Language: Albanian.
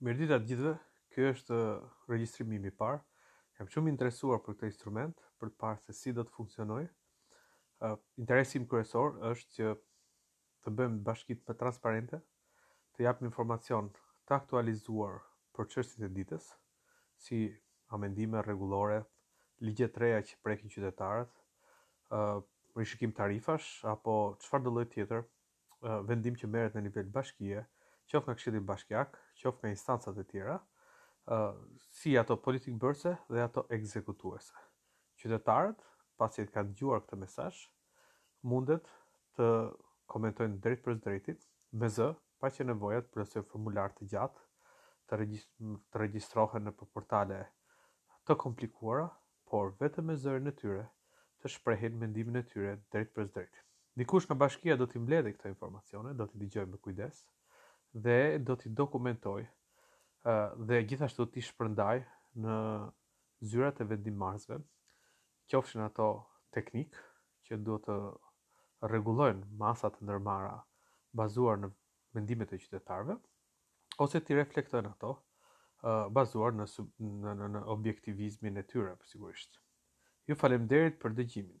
Mirëdita të gjithëve, ky është uh, regjistrimi i parë. Jam shumë i interesuar për këtë instrument, për të parë se si do të funksionojë. Uh, interesi im kryesor është që të bëjmë bashkitë më transparente, të japim informacion të aktualizuar për çështjet e ditës, si amendime rregullore, ligje të reja që prekin qytetarët, uh, rishikim tarifash apo çfarëdo lloj tjetër vendim që merret në nivel bashkie, qoftë nga këshilli bashkiak, qoftë nga instancat e tjera, si ato politikëbërëse dhe ato ekzekutuese. Qytetarët, pasi e kanë dëgjuar këtë mesazh, mundet të komentojnë drejtpërsëdrejti, me zë, pa qenë nevoja të plotësojnë formularë të gjatë, të, regjist të regjistrohen në portale të komplikuara, por vetëm me zërin e tyre të shprehin mendimin e tyre drejtpërsdrejt. Dikush nga bashkia do t'i mbledhë këto informacione, do t'i dëgjojë me kujdes dhe do t'i dokumentojë dhe gjithashtu t'i shpërndajë në zyrat e vendimmarrësve, qofshin ato teknikë që duhet të rregullojnë masat e ndërmarra bazuar në mendimet e qytetarëve, ose t'i reflektojnë ato uh, bazuar në, në, në, në objektivizmin e tyre, sigurisht. Ju falemderit për dëgjimin.